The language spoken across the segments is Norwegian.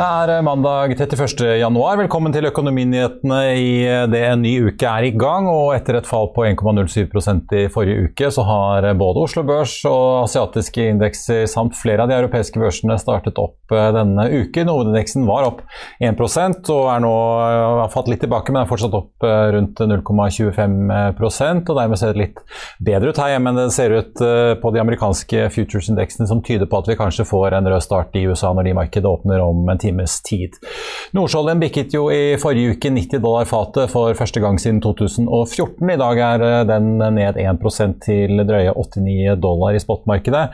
Det er eh, mandag 31. januar. Velkommen til Økonominyhetene i eh, det en ny uke er i gang. og Etter et fall på 1,07% i forrige uke, så har eh, både Oslo Børs og asiatiske indekser samt flere av de europeiske børsene startet opp denne uken. Hovedindeksen var opp 1 og er nå har fått litt tilbake, men er fortsatt opp rundt 0,25 og Dermed ser det litt bedre ut her hjemme enn det ser ut på de amerikanske futures-indeksene, som tyder på at vi kanskje får en rød start i USA når de markedet åpner om en time times tid. Nordsjøoljen bikket jo i forrige uke 90 dollar fatet for første gang siden 2014. I dag er eh, den ned 1 til drøye 89 dollar i spotmarkedet,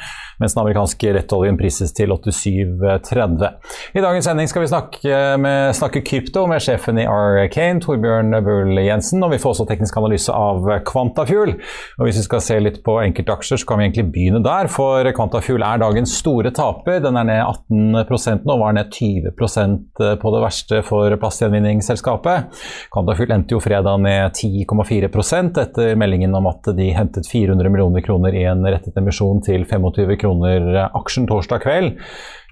mens den amerikanske rettoljen prises til 87,30. I dagens sending skal vi snakke, med, snakke krypto med sjefen i Arcane, Torbjørn Bull Jensen, og vi får også teknisk analyse av Quantafuel. Og hvis vi skal se litt på enkeltaksjer, så kan vi egentlig begynne der, for Quantafuel er dagens store taper. Den er ned 18% nå, var ned 20 20 på det verste for plastgjenvinningsselskapet. Quantafuel endte jo fredag ned 10,4% etter meldingen om at de hentet 400 millioner kroner i en rettet emisjon til 25 kroner aksjen torsdag kveld.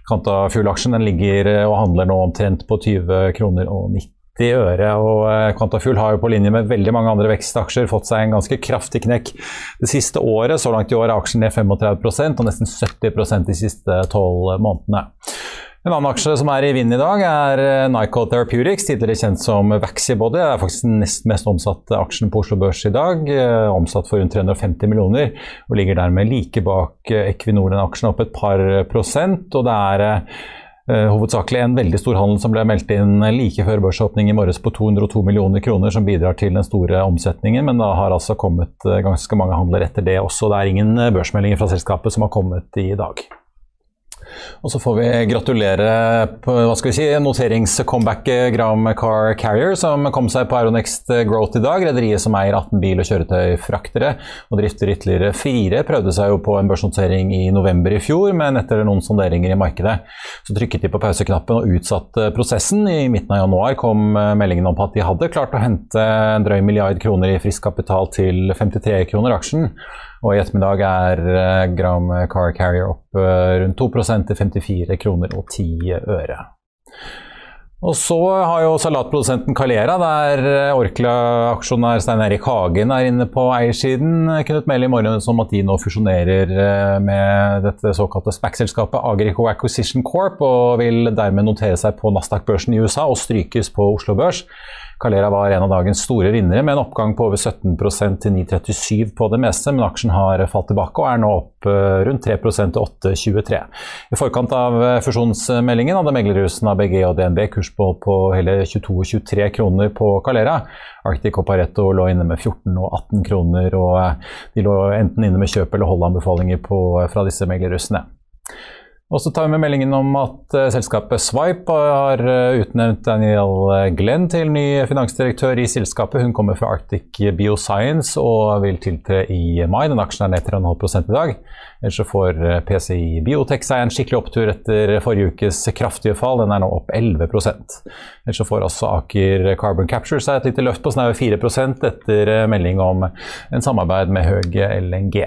Quantafuel-aksjen ligger og handler nå omtrent på 20 kroner og 90 i øre. og Quantafuel har jo på linje med veldig mange andre vekstaksjer fått seg en ganske kraftig knekk det siste året. Så langt i år er aksjen ned 35% og nesten 70% de siste tolv månedene. En annen aksje som er i vind i dag, er Nycol Therapeutics, tidligere kjent som Vaxibody. Det er faktisk den nest mest omsatte aksjen på Oslo Børs i dag. Eh, omsatt for rundt 350 millioner, og ligger dermed like bak eh, Equinor. Den aksjen opp et par prosent. og det er hovedsakelig en veldig stor handel som ble meldt inn like før børsåpning i morges på 202 millioner kroner, som bidrar til den store omsetningen. Men da har altså kommet ganske mange handler etter det også. Det er ingen børsmeldinger fra selskapet som har kommet i dag. Og så får vi gratulere på, hva skal vi si, noteringscomebacket Gram Car Carrier, som kom seg på Aeronext Growth i dag. Rederiet som eier 18 bil- og kjøretøyfraktere og drifter ytterligere fire, prøvde seg jo på en børsnotering i november i fjor, men etter noen sonderinger i markedet så trykket de på pauseknappen og utsatte prosessen. I midten av januar kom meldingen om at de hadde klart å hente en drøy milliard kroner i frisk kapital til 53 kroner aksjen. Og i ettermiddag er eh, Gram Car Carrier opp eh, rundt 2% til 54 kroner og 10 øre. Og så har jo salatprodusenten Calera, der eh, Orkla-aksjonær Stein Erik Hagen er inne på eiersiden, kunnet melde i morgen om at de nå fusjonerer med dette såkalte SPAC-selskapet Agrico Acquisition Corp, og vil dermed notere seg på Nasdaq-børsen i USA og strykes på Oslo Børs. Calera var en av dagens store vinnere med en oppgang på over 17% til 9,37 på det meste, men aksjen har falt tilbake og er nå opp eh, rundt 3% til 8,23. I forkant av eh, fusjonsmeldingen hadde meglerhusene ABG og DNB kursmål på hele 22-23 kroner på Calera. Arctic og Pareto lå inne med 14 og 18 kroner, og eh, de lå enten inne med kjøp- eller holdanbefalinger fra disse meglerhusene. Og så tar vi med meldingen om at uh, selskapet Swipe har uh, utnevnt Daniel Glenn til ny finansdirektør i selskapet. Hun kommer fra Arctic Bioscience og vil tiltre i mai. Den aksjen er ned 3,5 i dag. Ellers så får eh, PCI Biotech seg en skikkelig opptur etter forrige ukes kraftige fall. Den er nå opp 11 Ellers så får også Aker Carbon Capture seg et lite løft på snaue 4% etter melding om en samarbeid med Høg LNG.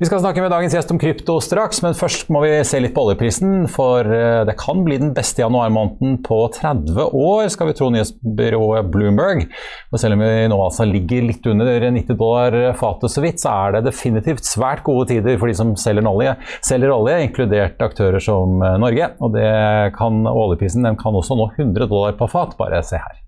Vi skal snakke med dagens gjest om krypto straks, men først må vi se litt på oljeprisen. For eh, det kan bli den beste januarmåneden på 30 år, skal vi tro nyhetsbyrået Bloomberg. Og selv om vi nå altså ligger litt under 90 dollar fatet så vidt, så er det definitivt svært gode tider for de som selger olje, selger olje inkludert aktører som eh, Norge. Og det kan, oljeprisen den kan også nå 100 dollar på fat. Bare se her.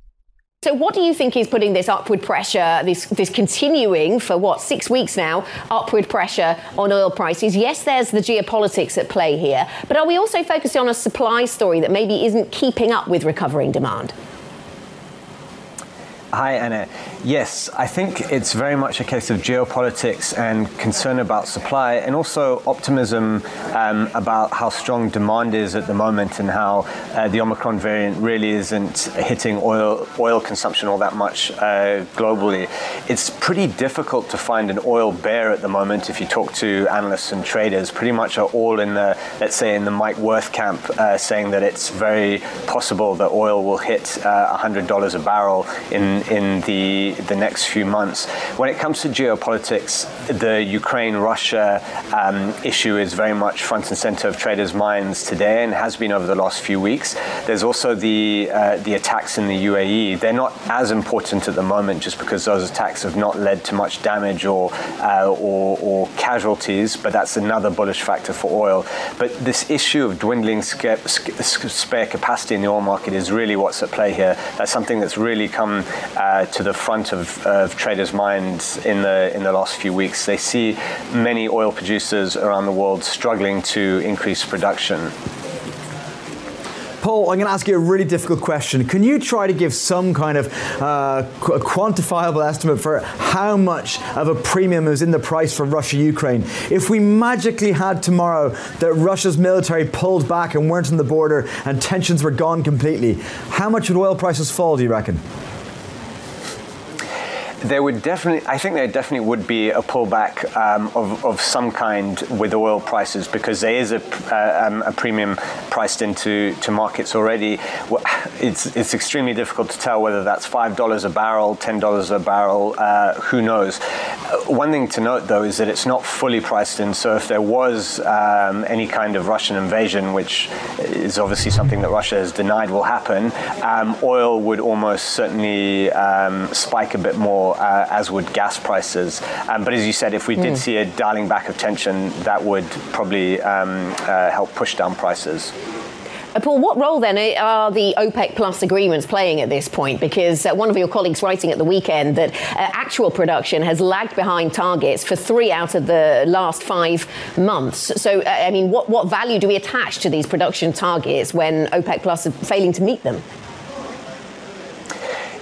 So, what do you think is putting this upward pressure, this, this continuing for what, six weeks now, upward pressure on oil prices? Yes, there's the geopolitics at play here, but are we also focusing on a supply story that maybe isn't keeping up with recovering demand? Hi, Anna. Yes, I think it's very much a case of geopolitics and concern about supply, and also optimism um, about how strong demand is at the moment and how uh, the Omicron variant really isn't hitting oil oil consumption all that much uh, globally. It's pretty difficult to find an oil bear at the moment. If you talk to analysts and traders, pretty much are all in the let's say in the Mike Worth camp, uh, saying that it's very possible that oil will hit $100 uh, a barrel in in the the next few months. When it comes to geopolitics, the Ukraine-Russia um, issue is very much front and center of traders' minds today, and has been over the last few weeks. There's also the uh, the attacks in the UAE. They're not as important at the moment, just because those attacks have not led to much damage or uh, or, or, casualties. But that's another bullish factor for oil. But this issue of dwindling spare capacity in the oil market is really what's at play here. That's something that's really come uh, to the front of, of, traders' minds in the in the last few weeks. They see many oil producers around the world struggling to increase production. Paul, I'm going to ask you a really difficult question. Can you try to give some kind of uh, qu- quantifiable estimate for how much of a premium is in the price for Russia Ukraine? If we magically had tomorrow that Russia's military pulled back and weren't on the border and tensions were gone completely, how much would oil prices fall, do you reckon? There would definitely, I think there definitely would be a pullback um, of, of some kind with oil prices because there is a, uh, um, a premium priced into to markets already. It's, it's extremely difficult to tell whether that's $5 a barrel, $10 a barrel, uh, who knows. Uh, one thing to note though is that it's not fully priced in, so if there was um, any kind of Russian invasion, which is obviously something that Russia has denied will happen, um, oil would almost certainly um, spike a bit more uh, as would gas prices. Um, but as you said, if we did mm. see a dialing back of tension, that would probably um, uh, help push down prices. Uh, Paul, what role then are the OPEC Plus agreements playing at this point? Because uh, one of your colleagues writing at the weekend that uh, actual production has lagged behind targets for three out of the last five months. So, uh, I mean, what, what value do we attach to these production targets when OPEC Plus are failing to meet them?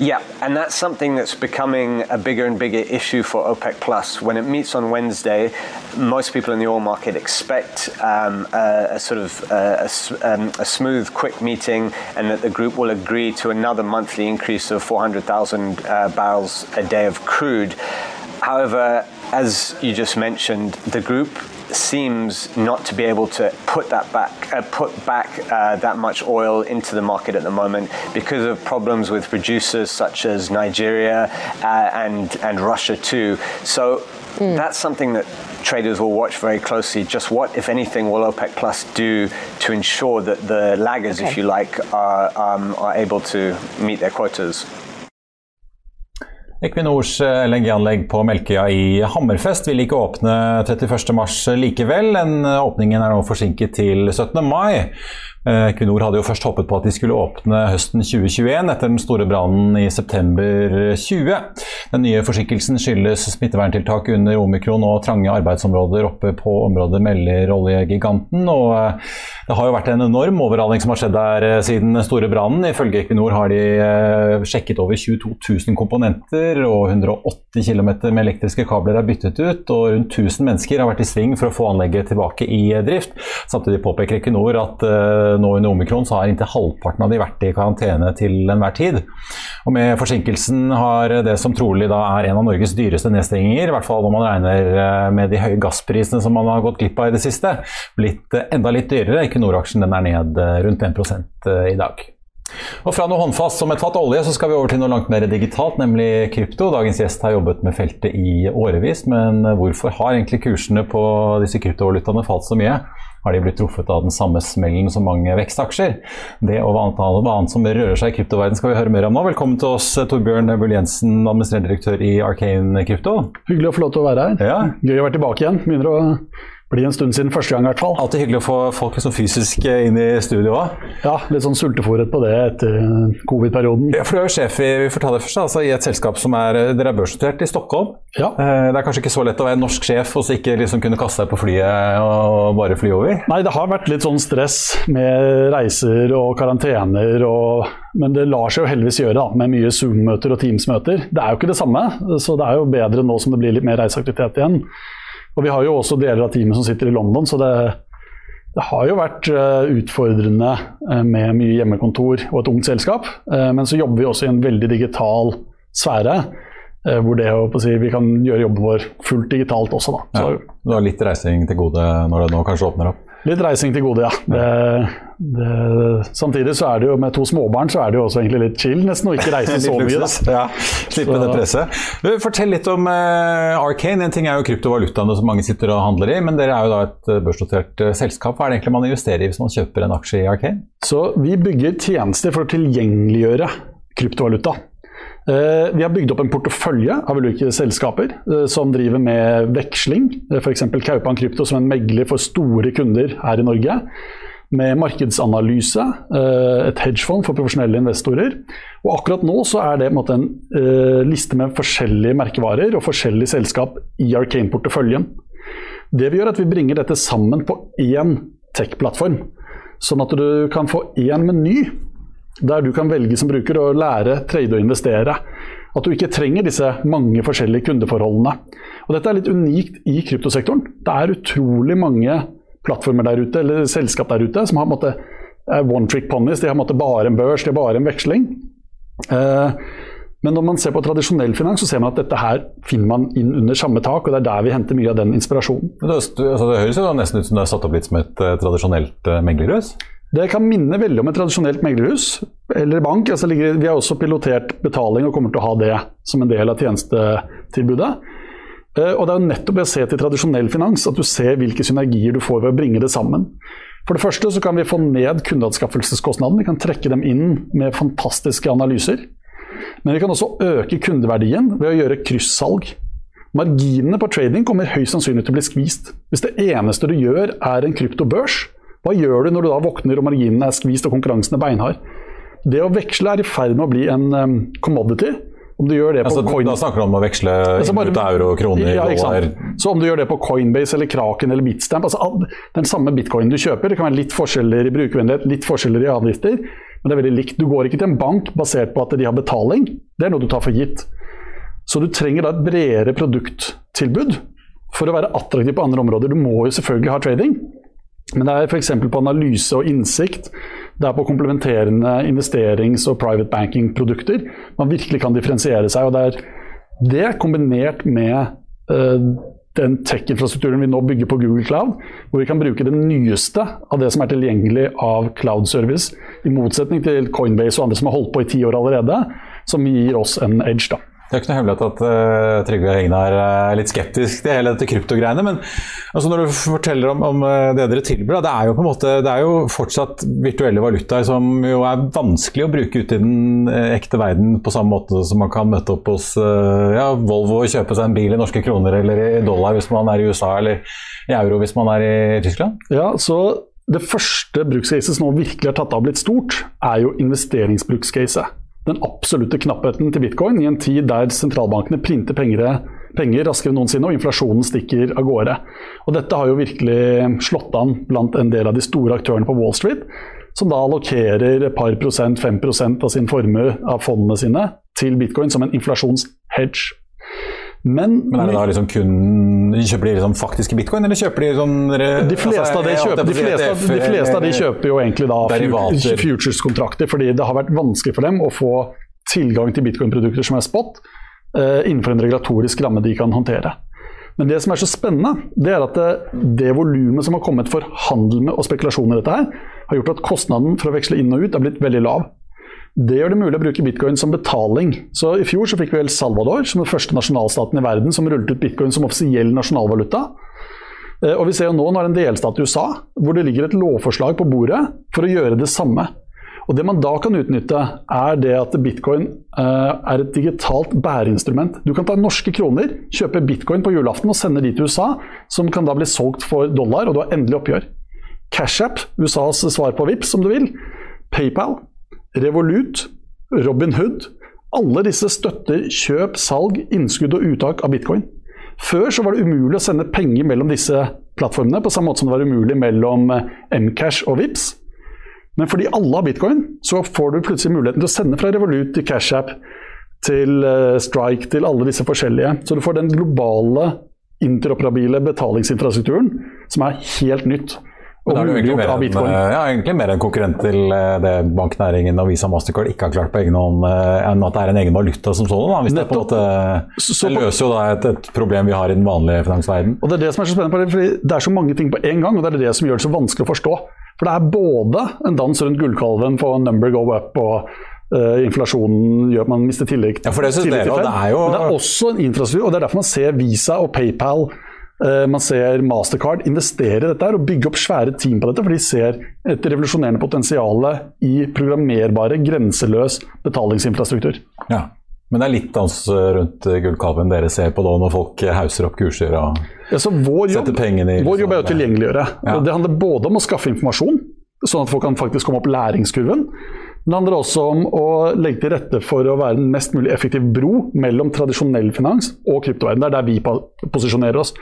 Yeah, and that's something that's becoming a bigger and bigger issue for OPEC Plus. When it meets on Wednesday, most people in the oil market expect um, a, a, sort of uh, a, um, a, smooth, quick meeting, and that the group will agree to another monthly increase of 400,000 uh, barrels a day of crude. However, as you just mentioned, the group seems not to be able to put that back, uh, put back uh, that much oil into the market at the moment because of problems with producers such as Nigeria uh, and and Russia too. So mm. that's something that traders will watch very closely. Just what, if anything, will OPEC Plus do to ensure that the laggers, okay. if you like, are um, are able to meet their quotas? Equinors eh, LNG-anlegg på Melkøya i Hammerfest vil ikke åpne 31.3 likevel. Den eh, åpningen er nå forsinket til 17. mai. Eh, Equinor hadde jo først håpet på at de skulle åpne høsten 2021 etter den store brannen i september 20. Den nye forsinkelsen skyldes smitteverntiltak under omikron og trange arbeidsområder oppe på området, melder oljegiganten. Og eh, det har jo vært en enorm overhaling som har skjedd der eh, siden store brannen. Ifølge Equinor har de sjekket over 22 000 komponenter, og 180 km med elektriske kabler er byttet ut. Og rundt 1000 mennesker har vært i sving for å få anlegget tilbake i drift. Samtidig påpeker Equinor at nå under omikron så har inntil halvparten av de vært i karantene til enhver tid. Og med forsinkelsen har det som trolig da er en av Norges dyreste nedstenginger, i hvert fall når man regner eh, med de høye gassprisene som man har gått glipp av i det siste, blitt eh, enda litt dyrere. Equinor-aksjen er ned eh, rundt 1% i dag. Og Fra noe håndfast som et fatt olje så skal vi over til noe langt mer digitalt, nemlig krypto. Dagens gjest har jobbet med feltet i årevis, men hvorfor har egentlig kursene på disse kryptovalutaene falt så mye? har de blitt truffet av den samme smellen som mange vekstaksjer. Det og hva annet, hva annet som rører seg i kryptoverden skal vi høre mer om nå. Velkommen til oss, Torbjørn Bull Jensen, administrerende direktør i Arcane Krypto. Hyggelig å få lov til å være her. Ja. Gøy å være tilbake igjen. Begynner å blir en stund siden første gang, i hvert fall. Alltid hyggelig å få folk liksom fysisk inn i studio òg. Ja, litt sånn sultefòret på det etter covid-perioden. Ja, for du er jo sjef i, vi får ta det først, altså, i et selskap som er Dere er børsnotert i Stockholm. Ja. Eh, Det er kanskje ikke så lett å være norsk sjef og så ikke liksom kunne kaste deg på flyet og bare fly over? Nei, det har vært litt sånn stress med reiser og karantener og Men det lar seg jo heldigvis gjøre, da, med mye Zoom-møter og Teams-møter. Det er jo ikke det samme, så det er jo bedre nå som det blir litt mer reiseaktivitet igjen. Og vi har jo også deler av teamet som sitter i London, så det, det har jo vært eh, utfordrende eh, med mye hjemmekontor og et ungt selskap. Eh, Men så jobber vi også i en veldig digital sfære, hvor det å si, vi kan gjøre jobben vår fullt digitalt også. Da. Ja. Du har litt reising til gode når det nå kanskje åpner opp? Litt reising til gode, ja. Det, det, samtidig så er det jo med to småbarn så er det jo også egentlig litt chill nesten å ikke reise så mye. da. Ja, Slippe det presset. Fortell litt om uh, Arcane. En ting er jo kryptovalutaene som mange sitter og handler i, men dere er jo da et eh, børsnotert uh, selskap. Hva er det egentlig man investerer i hvis man kjøper en aksje i Arcane? Så vi bygger tjenester for å tilgjengeliggjøre kryptovaluta. Eh, Vi har bygd opp en portefølje av ulike selskaper eh, som driver med veksling. F.eks. Kaupan Krypto som en megler for store kunder her i Norge. Med markedsanalyse, eh, et hedgefond for profesjonelle investorer. Og akkurat nå så er det en, måte, en eh, liste med forskjellige merkevarer og forskjellige selskap i Arcane-porteføljen. Det vi gjør er at vi bringer dette sammen på én tech-plattform. Sånn at du kan få én meny der du kan velge som bruker å lære, trade og investere. At du ikke trenger disse mange forskjellige kundeforholdene. Og Dette er litt unikt i kryptosektoren. Det er utrolig mange plattformer der ute, eller selskap der ute som har måte, er one trick ponies. De har måte bare en børs, de har bare en veksling. Eh, men når man ser på tradisjonell finans, så ser man at dette her finner man inn under samme tak, og det er der vi henter mye av den inspirasjonen. Altså, det høres jo nesten ut som det er satt opp litt som et eh, tradisjonelt uh, meglerhus. Det kan minne veldig om et tradisjonelt meglerhus eller bank. Altså ligger, vi har også pilotert betaling og kommer til å ha det som en del av tjenestetilbudet. Eh, Og det er jo nettopp ved å se til tradisjonell finans at du ser hvilke synergier du får ved å bringe det sammen. For det første så kan vi få ned kundeanskaffelseskostnaden. Vi kan trekke dem inn med fantastiske analyser. Men vi kan også øke kundeverdien ved å gjøre kryssalg. Marginene på trading kommer høyst sannsynlig til å bli skvist. Hvis det eneste du gjør er en kryptobørs, hva gjør du når du da våkner og marginene er skvist og konkurransen er beinhard? Det å veksle er i ferd med å bli en um, commodity. Om du gjør det på Altså, coin... da snakker du om å veksle Altså bare- ut euro, kroner, ja, dollar? Så om du gjør det på Coinbase eller Kraken eller Bitstamp altså Den samme bitcoinen du kjøper, det kan være litt forskjeller i brukervennlighet, litt forskjeller i avgifter, men det er veldig likt. Du går ikke til en bank basert på at de har betaling, det er noe du tar for gitt. Så du trenger da et bredere produkttilbud for å være attraktiv på andre områder. Du må jo selvfølgelig ha trading, men det er f.eks. på analyse og innsikt. Det er på komplementerende investerings- og private banking-produkter man virkelig kan differensiere seg. og Det er det kombinert med eh, den tech-infrastrukturen vi nå bygger på Google Cloud, hvor vi kan bruke det nyeste av det som er tilgjengelig av cloud service, i motsetning til Coinbase og andre som har holdt på i ti år allerede, som gir oss en edge. da. Det er ikke noe hemmelighet at uh, Trygve Hegnar er litt skeptisk til hele dette kryptogreiene. Men altså, når du forteller om, om eh, det dere tilbyr, det er jo på en måte, det er jo fortsatt virtuelle valutaer som jo er vanskelig å bruke ute i den eh, ekte verden på samme måte som man kan møte opp hos uh, ja, Volvo og kjøpe seg en bil i norske kroner eller i dollar hvis man er i USA, eller i euro hvis man er i Tyskland. Ja, så Det første brukscaset som nå virkelig har tatt av blitt stort, er jo investeringsbrukscaset. Den absolutte knappheten til bitcoin i en tid der sentralbankene printer penger, penger raskere enn noensinne og inflasjonen stikker av gårde. Og Dette har jo virkelig slått an blant en del av de store aktørene på Wall Street, som da allokerer et par prosent, 5% av sin formue av fondene sine til bitcoin som en inflasjonshedge. Men, Men er det da liksom kun Kjøper de liksom faktiske bitcoin, eller kjøper de sånn de fleste, av de, kjøper, de, fleste, de fleste av de kjøper jo egentlig da futures-kontrakter, fordi det har vært vanskelig for dem å få tilgang til bitcoin-produkter som er spot, eh, innenfor en regulatorisk ramme de kan håndtere. Men det som er så spennende, det er at det, det volumet som har kommet for handel med og spekulasjon i dette her, har gjort at kostnaden for å veksle inn og ut er blitt veldig lav. Det gjør det mulig å bruke bitcoin som betaling. Så I fjor så fikk vi El Salvador som den første nasjonalstaten i verden som rullet ut bitcoin som offisiell nasjonalvaluta. Eh, Og vi ser jo nå, nå det en delstat i USA hvor det ligger et lovforslag på bordet for å gjøre det samme. Og Det man da kan utnytte, er det at bitcoin uh, er et digitalt bæreinstrument. Du kan ta norske kroner, kjøpe bitcoin på julaften og sende de til USA, som kan da bli solgt for dollar, og du har endelig oppgjør. CashApp, USAs svar på VIPS om du vil. PayPal, Revolut, Robinhood. Alle disse støtter kjøp, salg, innskudd og uttak av bitcoin. Før så var det umulig å sende penger mellom disse plattformene, på samme måte som det var umulig mellom eh, Mcash og VIPS. Men fordi alle har bitcoin, så får du plutselig muligheten til å sende fra Revolut til CashApp til eh, Strike, til alle disse forskjellige. Så du får den globale, interoperabile betalingsinfrastrukturen som er helt nytt og da er det egentlig mer, en, ja, egentlig mer en konkurrent til eh, det banknæringen og Visa Mastercard ikke har klart på egen hånd, eh, enn at det er en egen valuta som sådan. Hvis det, på en måte, det løser jo da et, et, problem vi har i den vanlige finansverdenen. Og Det er det som er så spennende, på det, fordi det er så mange ting på en gang, og det er det som gjør det så vanskelig å forstå. For det er både en dans rundt gullkalven på number go up og Uh, inflasjonen gjør at man mister tillegg. Ja, for det synes dere, det er jo... Men det er også en infrastruktur, og det er derfor man ser Visa og PayPal man ser Mastercard investere i dette og bygge opp svære team på dette, for de ser et revolusjonerende potensial i programmerbare, grenseløs betalingsinfrastruktur. Ja, Men det er litt dans rundt gullkalven dere ser på da, når folk hauser opp kurser og ja, vår jobb, setter pengene i Vår jobb er å tilgjengeliggjøre. Ja. Det handler både om å skaffe informasjon, sånn at folk kan faktisk komme opp læringskurven. Men det handler også om å legge til rette for å være en mest mulig effektiv bro mellom tradisjonell finans og kryptoverden. Det er der vi posisjonerer oss.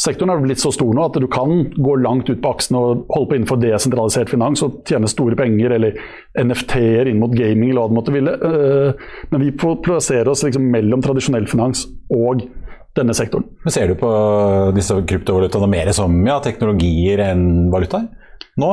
Sektoren har blitt så stor nå at du kan gå langt ut på aksen og holde på innenfor desentralisert finans og tjene store penger, eller NFT-er inn mot gaming eller hva det måtte ville. Eh, men vi plasserer oss liksom mellom tradisjonell finans og denne sektoren. Men Ser du på disse kryptovalutaene mer som ja, teknologier enn valutaer nå?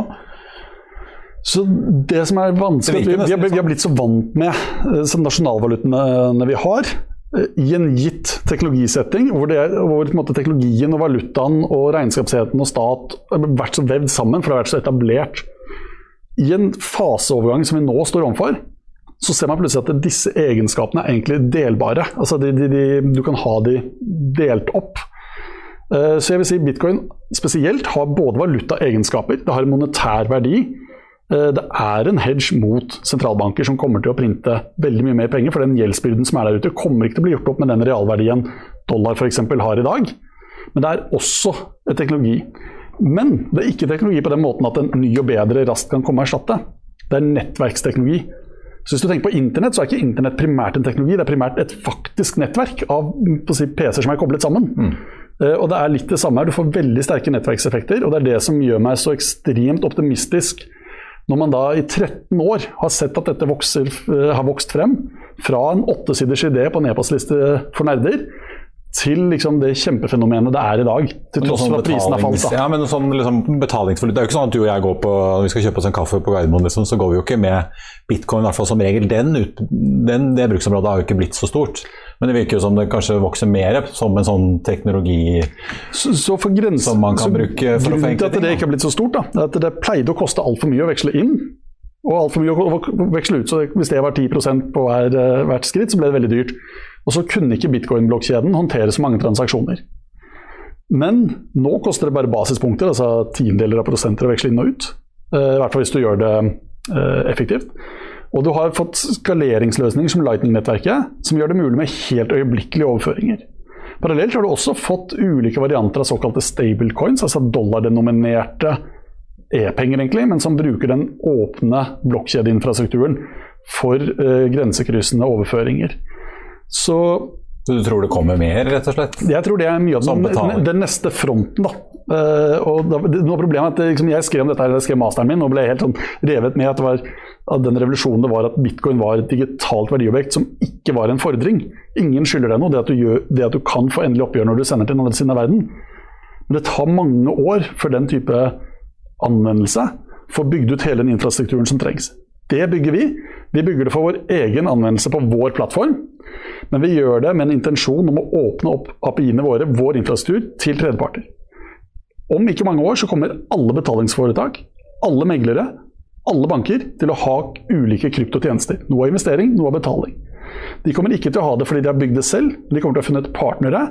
Så det som er vanskelig, vi, vi, vi, har blitt så vant med som nasjonalvalutaene vi har, uh, i en gitt teknologisetting, hvor, det er, hvor måte, teknologien og valutaen og regnskapsheten og stat har vært så vevd sammen, for det har vært så etablert. I en faseovergang som vi nå står overfor, så ser man plutselig at disse egenskapene er egentlig delbare. Altså de, de, de, du kan ha de delt opp. Uh, så jeg vil si Bitcoin spesielt har både valutaegenskaper, det har en monetær verdi. Eh, det er en hedge mot sentralbanker som kommer til å printe veldig mye mer penger. For den gjeldsbyrden som er der ute, kommer ikke til å bli gjort opp med den realverdien dollar f.eks. har i dag. Men det er også teknologi. Men det er ikke teknologi på den måten at en ny og bedre raskt kan komme og erstatte. Det er nettverksteknologi. Så hvis du tenker på Internett, så er ikke Internett primært en teknologi, det er primært et faktisk nettverk av si, PC-er som er koblet sammen. Mm. Uh, og det er litt det samme her. Du får veldig sterke nettverkseffekter, og det er det som gjør meg så ekstremt optimistisk når man da i 13 år har sett at dette vokser, eh, har vokst frem, fra en åttesiders idé på en e-postliste for nerder, til liksom det kjempefenomenet det er i dag. Til tross for at prisen har falt. Da. Ja, men sånn liksom, Det er jo ikke sånn at du og jeg går på når vi skal kjøpe oss en kaffe på Gardermoen, liksom, så går vi jo ikke med bitcoin, i hvert fall som regel. Den, den, det bruksområdet har jo ikke blitt så stort. Men det virker jo som det kanskje vokser mer som en sånn teknologi så, så for grensen, som man kan bruke for å forenkle ting. Grunnen til at det ikke har blitt så stort, da, er at det pleide å koste altfor mye å veksle inn. Og altfor mye å veksle ut. Så hvis det var 10% på hver, eh, hvert skritt, så ble det veldig dyrt. Og så kunne ikke bitcoin-blokkjeden håndtere så mange transaksjoner. Men nå koster det bare basispunkter, altså tiendedeler av prosenter å veksle inn og ut. Eh, I hvert fall hvis du gjør det eh, effektivt. Og du har fått skaleringsløsninger som Lightning-nettverket, som gjør det mulig med helt øyeblikkelige overføringer. Parallelt har du også fått ulike varianter av såkalte stablecoins, altså dollardenominerte e-penger, egentlig, men som bruker den åpne blokkjedeinfrastrukturen for uh, grensekryssende overføringer. Så du tror det kommer mer, rett og slett? Jeg tror det er mye av den, den neste fronten. da. Uh, og da, noe problemet er at liksom, Jeg skrev om dette, her, jeg skrev masteren min og ble helt sånn revet med at det var at, den revolusjonen det var at bitcoin var et digitalt verdiobjekt som ikke var en fordring. Ingen skylder deg noe, det at, gjør, det at, du kan få endelig oppgjør når du sender til den andre siden av verden. Men det tar mange år før den type anvendelse får bygd ut hele den infrastrukturen som trengs. Det bygger vi. Vi bygger det for vår egen anvendelse på vår plattform. Men vi gjør det med en intensjon om å åpne opp API-ene våre, vår infrastruktur, til tredjeparter. Om ikke mange år så kommer alle betalingsforetak, alle meglere, alle banker til å ha ulike kryptotjenester. Noe av investering, noe av betaling. De kommer ikke til å ha det fordi de har bygd det selv, men de kommer til å ha funnet partnere.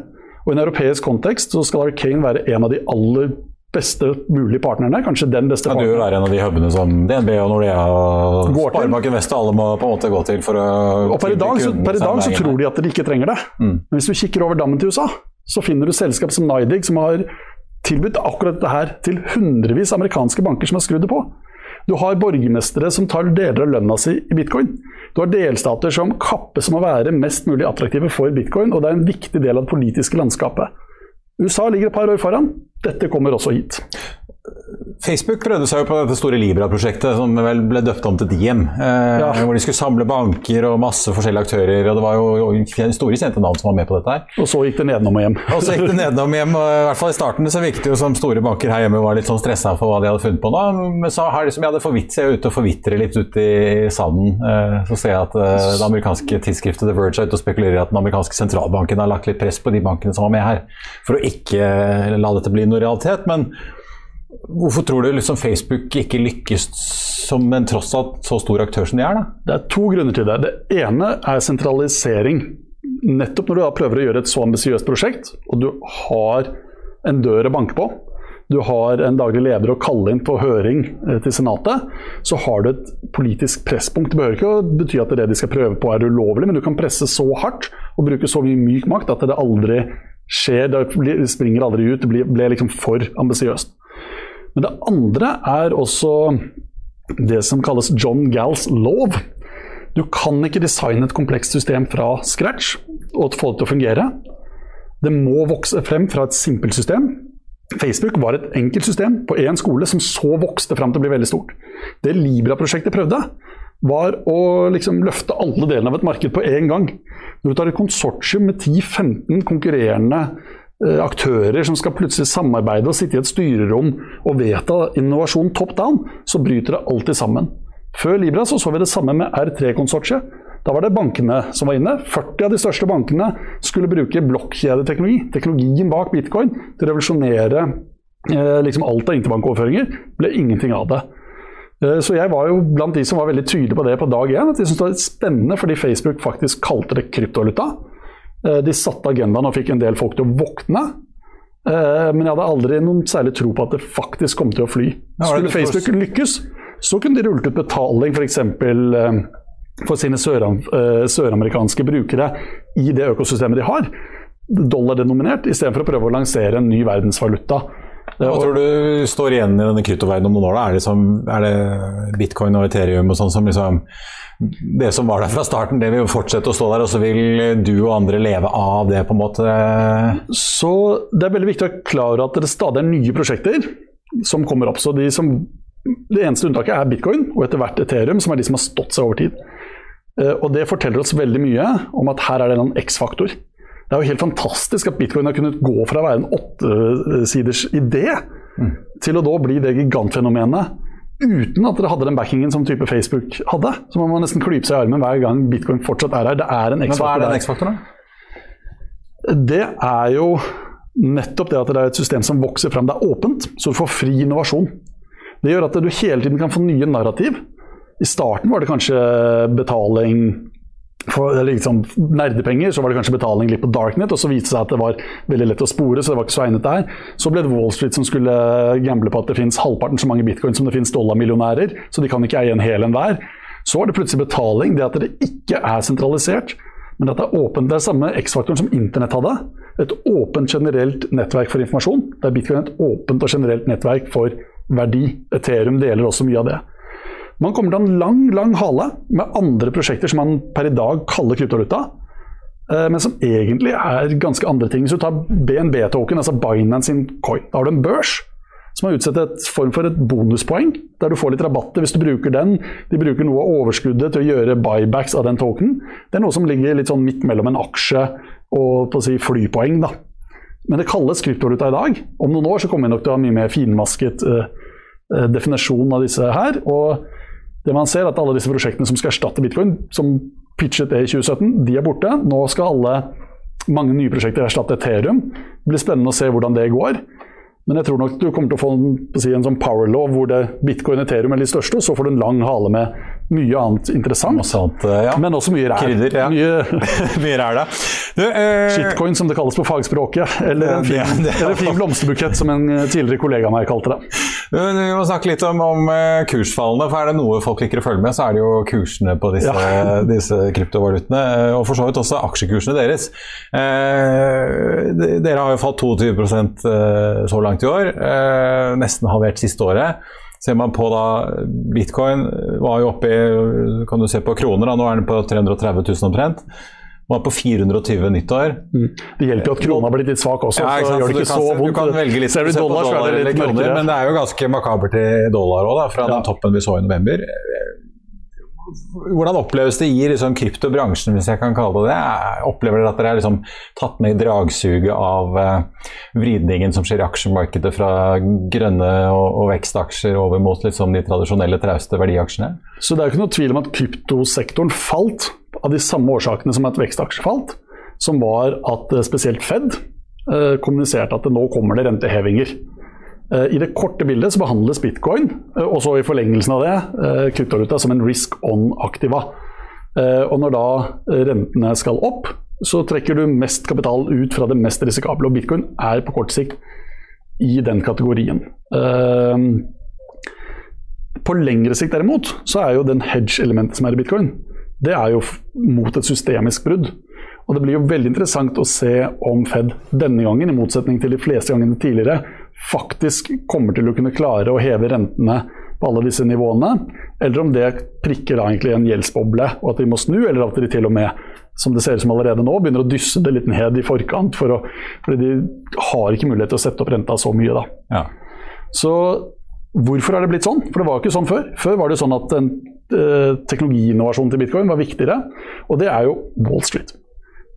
Og i en europeisk kontekst så skal Arcane være en av de aller beste mulige partnerne. Kanskje den beste partneren. Kan du partneren. være en av de hubene som DNB og Nordea og. Sparebanken Vest og alle må på en måte gå til for å Og per i dag, så, per i dag så tror de at de ikke trenger det. Men hvis du kikker over dammen til USA, så finner du selskap som Nidig, som har tilbudt akkurat dette her til hundrevis av amerikanske banker som har skrudd det på. Du har borgermestere som tar deler av lønna si i bitcoin. Du har delstater som kappes om å være mest mulig attraktive for bitcoin, og det er en viktig del av det politiske landskapet. USA ligger et par år foran. Dette kommer også hit. Facebook prøvde seg jo på dette store Libra-prosjektet, som vel ble døpt om til Diem. Eh, Ja. Hvor de skulle samle banker og masse forskjellige aktører. og Det var jo store kjente navn som var med på dette her. Og så gikk det nedenom og hjem. Og så gikk det nedenom hjem. og I hvert fall i starten så virket det jo som store banker her hjemme var litt sånn stressa for hva de hadde funnet på nå. Men så har liksom jeg hadde forvitt jeg ute og forvitrer litt ut i sanden. Eh, Så ser jeg at eh, det amerikanske tidsskriftet The Verge er ute og spekulerer i at den amerikanske sentralbanken har lagt litt press på de bankene som var med her, for å ikke la dette bli noe realitet. Men hvorfor tror du liksom Facebook ikke lykkes som en tross alt så stor aktør som de er? da? Det er to grunner til det. Det ene er sentralisering. Nettopp når du da prøver å gjøre et så ambisiøst prosjekt, og du har en dør å banke på, du har en daglig leder å kalle inn på høring eh, til Senatet, så har du et politisk presspunkt. Det behøver ikke å bety at det de skal prøve på er ulovlig, men du kan presse så hardt og bruke så mye myk makt at det aldri skjer, det springer aldri ut, det blir, liksom for ambisiøst. Men det andre er også det som kalles John Galls lov. Du kan ikke designe et komplekst system fra scratch og få det til å fungere. Det må vokse frem fra et simpelt system. Facebook var et enkelt system på én skole som så vokste frem til å bli veldig stort. Det Libra-prosjektet prøvde, var å liksom løfte alle delene av et marked på én gang. Når du tar et konsortium med 10-15 konkurrerende aktører som skal plutselig samarbeide og sitte i et styrerom og vedta innovasjon top down, så bryter det alltid sammen. Før Libra så, så vi det samme med R3-konsortiet. Da var det bankene som var inne. 40 av de største bankene skulle bruke blokkjedeteknologi, teknologien bak bitcoin, til å revolusjonere eh, liksom alt av interbankoverføringer. ble ingenting av det. Eh, Så jeg var jo blant de som var veldig tydelige på det på dag én. At de syntes det var litt spennende fordi Facebook faktisk kalte det kryptovaluta. Eh, De satte agendaen og fikk en del folk til å våkne. Eh, Men jeg hadde aldri noen særlig tro på at det faktisk kom til å fly. Skulle Facebook lykkes, så kunne de rullet ut betaling f.eks. for sine søramerikanske sør brukere i det økosystemet de har. Dollar-denominert, istedenfor å prøve å lansere en ny verdensvaluta. Hva tror du står igjen i denne kryptoverdenen om noen år? da? Er det, liksom, er det bitcoin og Ethereum og sånn som liksom Det som var der fra starten, det vil jo fortsette å stå der, og så vil du og andre leve av det, på en måte? Så det er veldig viktig å være klar over at det stadig er nye prosjekter som kommer opp. Så de som, det eneste unntaket er bitcoin og etter hvert Ethereum, som er de som har stått seg over tid. Eh, Og det forteller oss veldig mye om at her er det en X-faktor. Det er jo helt fantastisk at bitcoin har kunnet gå fra å være en åttesiders idé til å da bli det gigantfenomenet uten at dere hadde den backingen som type Facebook hadde. Så man må nesten klype seg i armen hver gang bitcoin fortsatt er her. Det er en Men hva X-faktor er den. X-faktoren? Det er jo nettopp det at det er et system som vokser fram. Det er åpent, så du får fri innovasjon. Det gjør at du hele tiden kan få nye narrativ. I starten var det kanskje betaling for liksom nerdepenger, så var det kanskje betaling litt på darknet, og så viste det seg at det var veldig lett å spore, så det var ikke så egnet der. Så ble det Wall Street som skulle gamble på at det finnes halvparten så mange bitcoin som det finnes dollarmillionærer, så de kan ikke eie en hel en hver. Så var det plutselig betaling, det at det ikke er sentralisert, men at det er åpent. Det er samme X-faktoren som internett hadde. Et åpent generelt nettverk for informasjon. Det er bitcoin et åpent og generelt nettverk for verdi. Ethereum deler også mye av det. Man kommer til en lang lang hale med andre prosjekter som man per i dag kaller kryptovaluta, eh, men som egentlig er ganske andre ting. Hvis du tar BNB-token, altså Binance sin coin, da har du en børs som har utsatt et form for et bonuspoeng, der du får litt rabatter hvis du bruker den. De bruker noe av overskuddet til å gjøre buybacks av den token. Det er noe som ligger litt sånn midt mellom en aksje og si, flypoeng. da. Men det kalles kryptovaluta i dag. Om noen år så kommer vi nok til å ha mye mer finmasket uh, eh, definisjon av disse her. Og det man ser er at alle disse prosjektene som skal erstatte bitcoin, som pitchet det i 2017, de er borte. Nå skal alle mange nye prosjekter erstatte Ethereum. Det blir spennende å se hvordan det går. Men jeg tror nok du kommer til å få en, en sånn power law hvor det bitcoin og Ethereum er litt største, og så får du en lang hale med mye annet interessant. Annet, eh, ja. Men også mye ræl. Krydder, ja. Mye Mye ræl, eh, shitcoin, som det kalles på fagspråket. Eller en Det- fin, det- eller fin blomsterbukett, som en eh, tidligere kollega av meg kalte det. du, vi må snakke litt om, om eh, kursfallene. for Er det noe folk liker å følge med, så er det jo kursene på disse, Ja. disse kryptovalutene. eh, Og for så vidt også aksjekursene deres. Eh, dere har jo falt 22 eh, så langt i år. Eh, nesten halvert siste året. Ser man på da Bitcoin var jo oppe i kan du se på kroner, da, nå er den på 330 000 omtrent. Var på 420 nyttår. Det hjelper jo at krona blir litt svak også, Ja, så gjør det ikke så vondt. Du kan velge litt Ser du dollar, det eller kroner, men det er jo ganske makabert i dollar òg, fra Ja. den toppen vi så i november. Hvordan oppleves det i liksom, kryptobransjen, hvis jeg kan kalle det det? Opplever dere at dere er liksom, tatt med i dragsuget av eh, vridningen som skjer i aksjemarkedet fra grønne og, og vekstaksjer over mot liksom, de tradisjonelle, trauste verdiaksjene? Så det er jo ikke noe tvil om at kryptosektoren falt av de samme årsakene som at vekstaksjer falt, som var at eh, spesielt Fed eh, kommuniserte at nå kommer det rentehevinger. Eh, I det korte bildet så behandles bitcoin, eh, og så i forlengelsen av det, eh, kryptovaluta som en risk on-aktiva. Og når da rentene skal opp, så trekker du mest kapital ut fra det mest risikable, og bitcoin er på kort sikt i den kategorien. På lengre sikt derimot, så er jo den hedge-elementet som er i bitcoin, det er jo mot et systemisk brudd. Og det blir jo veldig interessant å se om Fed denne gangen, i motsetning til de fleste gangene tidligere, faktisk kommer til å kunne klare å heve rentene på alle disse nivåene, eller om det prikker da egentlig en gjeldsboble, og at de må snu, eller at de til og med, som det ser ut som allerede nå, begynner å dysse det litt ned i forkant, for å, fordi de har ikke mulighet til å sette opp renta så mye da. Ja. Så hvorfor er det blitt sånn? For det var ikke sånn før. Før var det sånn at en eh, teknologiinnovasjon til bitcoin var viktigere, og det er jo Wall Street.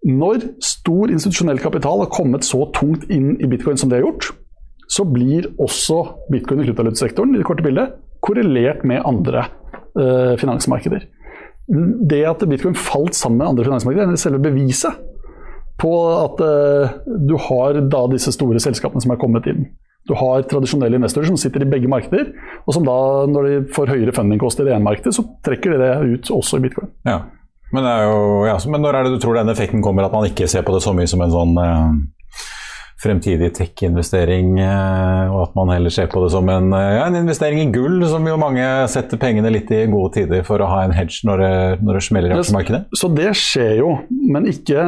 Når stor institusjonell kapital har kommet så tungt inn i bitcoin som det har gjort, så blir også bitcoin i kryptovalutasektoren i det korte bildet korrelert med andre eh, finansmarkeder. Det at bitcoin falt sammen med andre finansmarkeder, er selve beviset på at eh, du har da disse store selskapene som er kommet inn. Du har tradisjonelle investorer som sitter i begge markeder, og som da, når de får høyere fundingkost i det ene markedet, så trekker de det ut også i bitcoin. Ja. Men, jo, ja, men når er det du tror den effekten kommer, at man ikke ser på det så mye som en sånn eh, fremtidig tech-investering, eh, og at man heller ser på det som en, eh, ja, en investering i gull, som jo mange setter pengene litt i gode tider for å ha en hedge når det, når det smeller i aksjemarkedet? Så det skjer jo, men ikke,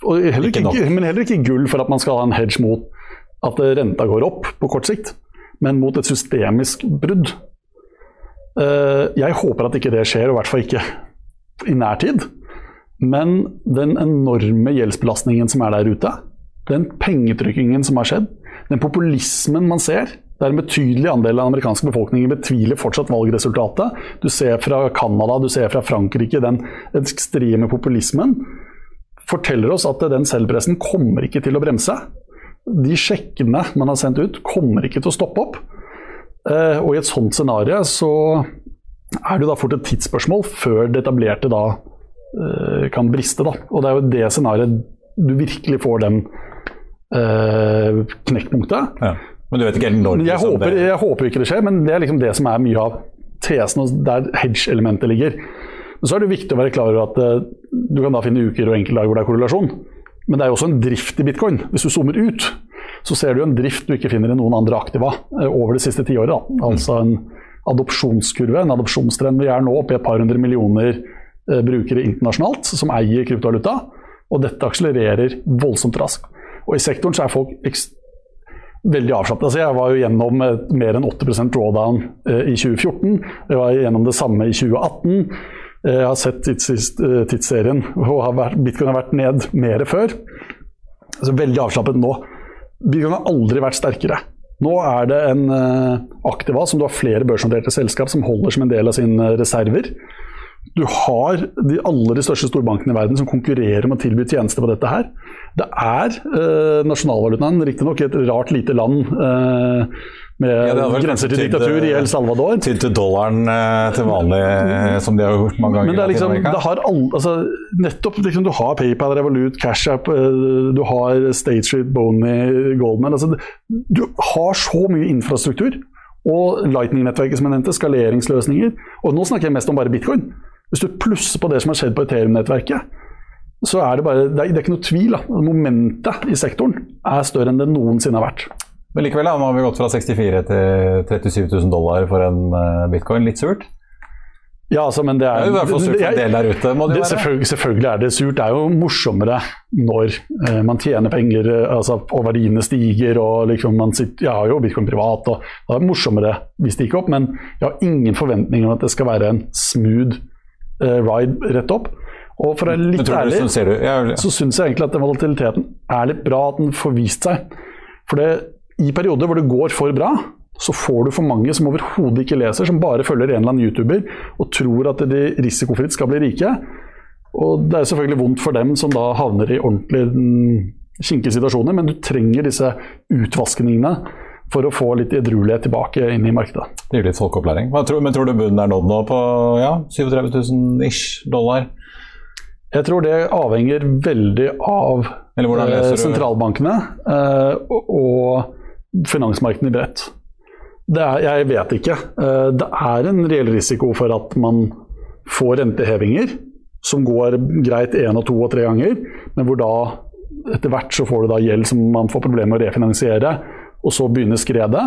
heller Ikke ikke, men heller ikke gull for at man skal ha en hedge mot at renta går opp på kort sikt, men mot et systemisk brudd. Eh, Jeg håper at ikke det skjer, og i hvert fall ikke i nær tid. Men den enorme gjeldsbelastningen som er der ute, den pengetrykkingen som har skjedd, den populismen man ser der en betydelig andel av den amerikanske befolkningen betviler fortsatt valgresultatet. Du ser fra Canada, du ser fra Frankrike den ekstreme populismen. Forteller oss at den selvpressen kommer ikke til å bremse. De sjekkene man har sendt ut, kommer ikke til å stoppe opp. Eh, Og i et sånt scenario så er det da fort et tidsspørsmål før det etablerte da eh, kan briste. Da. Og det er jo det scenarioet du virkelig får den knekkpunktet. Ja. Men du vet ikke helt når? Jeg liksom, håper, jeg håper ikke det skjer, men det er liksom det som er mye av tesen, og der hedge-elementet ligger. Men så er det viktig å være klar over at uh, du kan da finne uker og enkeltdager hvor det er korrelasjon. Men det er jo også en drift i bitcoin. Hvis du zoomer ut, så ser du en drift du ikke finner i noen andre aktiva uh, over det siste tiåret. da. Altså en adopsjonskurve, en adopsjonstrend. Vi er nå oppe i et par hundre millioner uh, brukere internasjonalt som eier kryptovaluta, og dette akselererer voldsomt raskt. Og i sektoren så er folk veldig avslappet. Altså jeg var jo gjennom mer enn 80 drawdown eh, i 2014. Jeg var gjennom det samme i 2018. Eh, Jeg har sett eh, tidsserien, og har vært, bitcoin har vært ned mer før. Altså veldig avslappet nå. Bitcoin har aldri vært sterkere. Nå er det en aktiva som du har flere børsnoterte selskap som holder som en del av sine reserver. Du har de aller største storbankene i verden som konkurrerer om å tilby tjenester på dette her. Det er eh, nasjonalvalutaen, riktignok i et rart lite land eh, med Ja, grenser til diktatur i El Salvador. Tydd til dollaren eh, til vanlig, eh, som de har gjort mange ganger Men det er liksom, det har all, altså, nettopp liksom, Du har PayPal, Revolut, Cash App, eh, du har State Street, Boney, Goldman altså, Du har så mye infrastruktur Og Lightning-nettverket som jeg nevnte, skaleringsløsninger. Og nå snakker jeg mest om bare bitcoin. Hvis du plusser på det som har skjedd på Ethereum-nettverket, så er det bare Det er, det er ikke noe tvil. da. Momentet i sektoren er større enn det noensinne har vært. Men likevel, da, nå har vi gått fra 64 til 37 000 dollar for en eh, bitcoin. Litt surt? Ja, altså, men det Det er, jo i hvert fall surt en del der ute, må det det, selvfølgelig, selvfølgelig er det surt. Det er jo morsommere når eh, man tjener penger eh, altså, og verdiene stiger. og liksom man sitter, Jeg har jo bitcoin privat, og det er morsommere hvis det gikk opp. Men jeg har ingen forventninger om at det skal være en smooth ride rett opp. Og for å være litt ærlig så ser ja, så syns jeg egentlig at den volatiliteten er litt bra at den får vist seg. For det, i perioder hvor det går for bra, så får du for mange som overhodet ikke leser, som bare følger en eller annen YouTuber og tror at de risikofritt skal bli rike. Og det er selvfølgelig vondt for dem som da havner i ordentlig mm, kinkige situasjoner, men du trenger disse utvaskningene for å få litt edruelighet tilbake inn i markedet. Det gir litt folkeopplæring. Hva tror, men tror du bunnen er nådd nå på ja, 37 000 ish dollar? Jeg tror det avhenger veldig av eh, sentralbankene eh, og- finansmarkedene i bredt. Det er, jeg vet ikke. Eh, det er en reell risiko for at man får rentehevinger som går greit én og to og tre ganger, men hvor da etter hvert så får du da gjeld som man får problemer med å refinansiere, og så begynner skredet.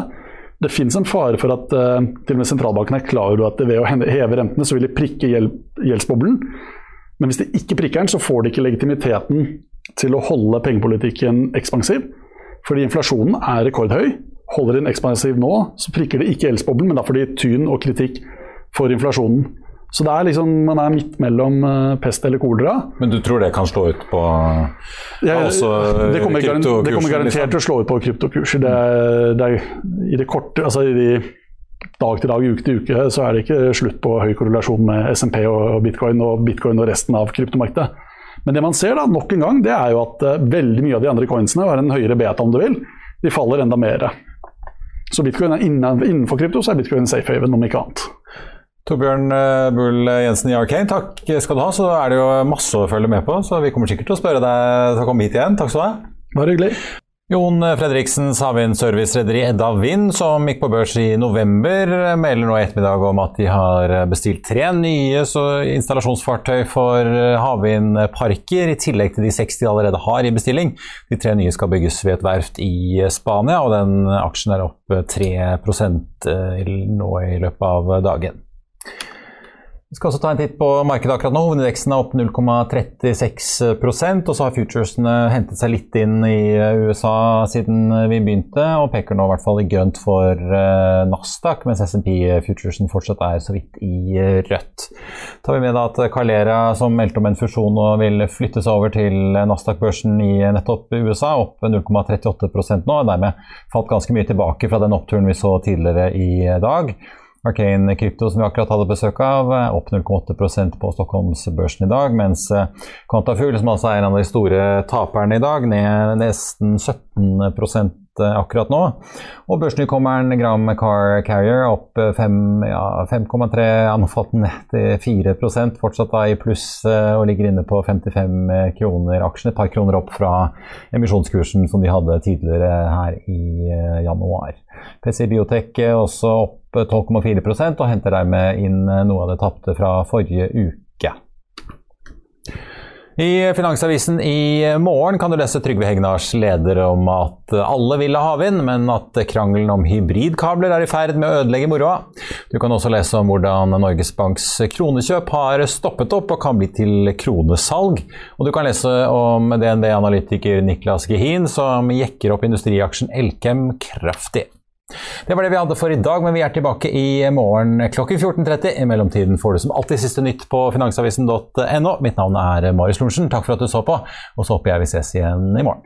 Det finnes en fare for at uh, til og med sentralbanken er klar over at ved å heve rentene, så vil de prikke gjeldsboblen. Men hvis de ikke prikker den, så får de ikke legitimiteten til å holde pengepolitikken ekspansiv. Fordi inflasjonen er rekordhøy. Holder den ekspansiv nå, så prikker det ikke gjeldsboblen, men da får de tyn og kritikk for inflasjonen. Så det er liksom, man er midt mellom eh, pest eller kolera. Men du tror det kan slå ut på Ja, også, det, kommer kryptokursen, det kommer garantert liksom. til å slå ut på kryptokurser. Det er, det er, I det korte, altså i de dag til dag, uke til uke, så er det ikke slutt på høy korrelasjon med SMP og bitcoin og bitcoin og resten av kryptomarkedet. Men det man ser da, nok en gang, det er jo at eh, veldig mye av de andre coinsene har en høyere beta, om du vil. De faller enda mer. Så bitcoin er innenfor krypto, så er bitcoin safe haven, om ikke annet. Torbjørn eh, Bull Jensen i Arcane, takk skal du ha. Så er det jo masse å følge med på, så vi kommer sikkert til å spørre deg til å komme hit igjen. Takk skal du ha. Bare hyggelig. Jon Fredriksens havvindservicerederi Edda Vind, som gikk på børs i november, melder nå i ettermiddag om at de har bestilt tre nye installasjonsfartøy for havvindparker, i tillegg til de seks de allerede har i bestilling. De tre nye skal bygges ved et verft i Spania, og den aksjen er opp 3% nå i løpet av dagen. Vi skal også ta en titt på markedet akkurat nå. Hovedindeksen er opp 0,36% og så har futuresene hentet seg litt inn i USA siden vi begynte, og peker nå i hvert fall i grønt for eh, Nasdaq, mens SMP futuresen fortsatt er så vidt i rødt. Tar vi med at Calera, som meldte om en fusjon og vil flytte seg over til Nasdaq-børsen i nettopp USA, opp 0,38% nå, og dermed falt ganske mye tilbake fra den oppturen vi så tidligere i dag. Arcane Krypto, som vi akkurat hadde besøk av, er opp 0,8 på Stockholmsbørsen i dag, mens eh, Quantafuel, som altså er en av de store taperne i dag, ned nesten 17 akkurat nå. Og børsnykommeren Gram Car Carrier opp eh, fem- ja, 5,3, nå ned til 4% fortsatt da i pluss eh, og ligger inne på 55 kroner aksjen, et par kroner opp fra emisjonskursen som de hadde tidligere her i eh, januar. PC Biotech også opp 12,4 og henter dermed inn noe av det tapte fra forrige uke. I Finansavisen i morgen kan du lese Trygve Hegnars leder om at alle vil ha havvind, men at krangelen om hybridkabler er i ferd med å ødelegge moroa. Du kan også lese om hvordan Norges Banks kronekjøp har stoppet opp og kan bli til kronesalg. Og du kan lese om DNB-analytiker Niklas Gehin som jekker opp industriaksjen Elkem kraftig. Det var det vi hadde for i dag, men vi er tilbake i morgen klokken 14.30. I mellomtiden får du som alltid siste nytt på finansavisen.no. Mitt navn er Marius Lorentzen. Takk for at du så på, og så håper jeg vi ses igjen i morgen.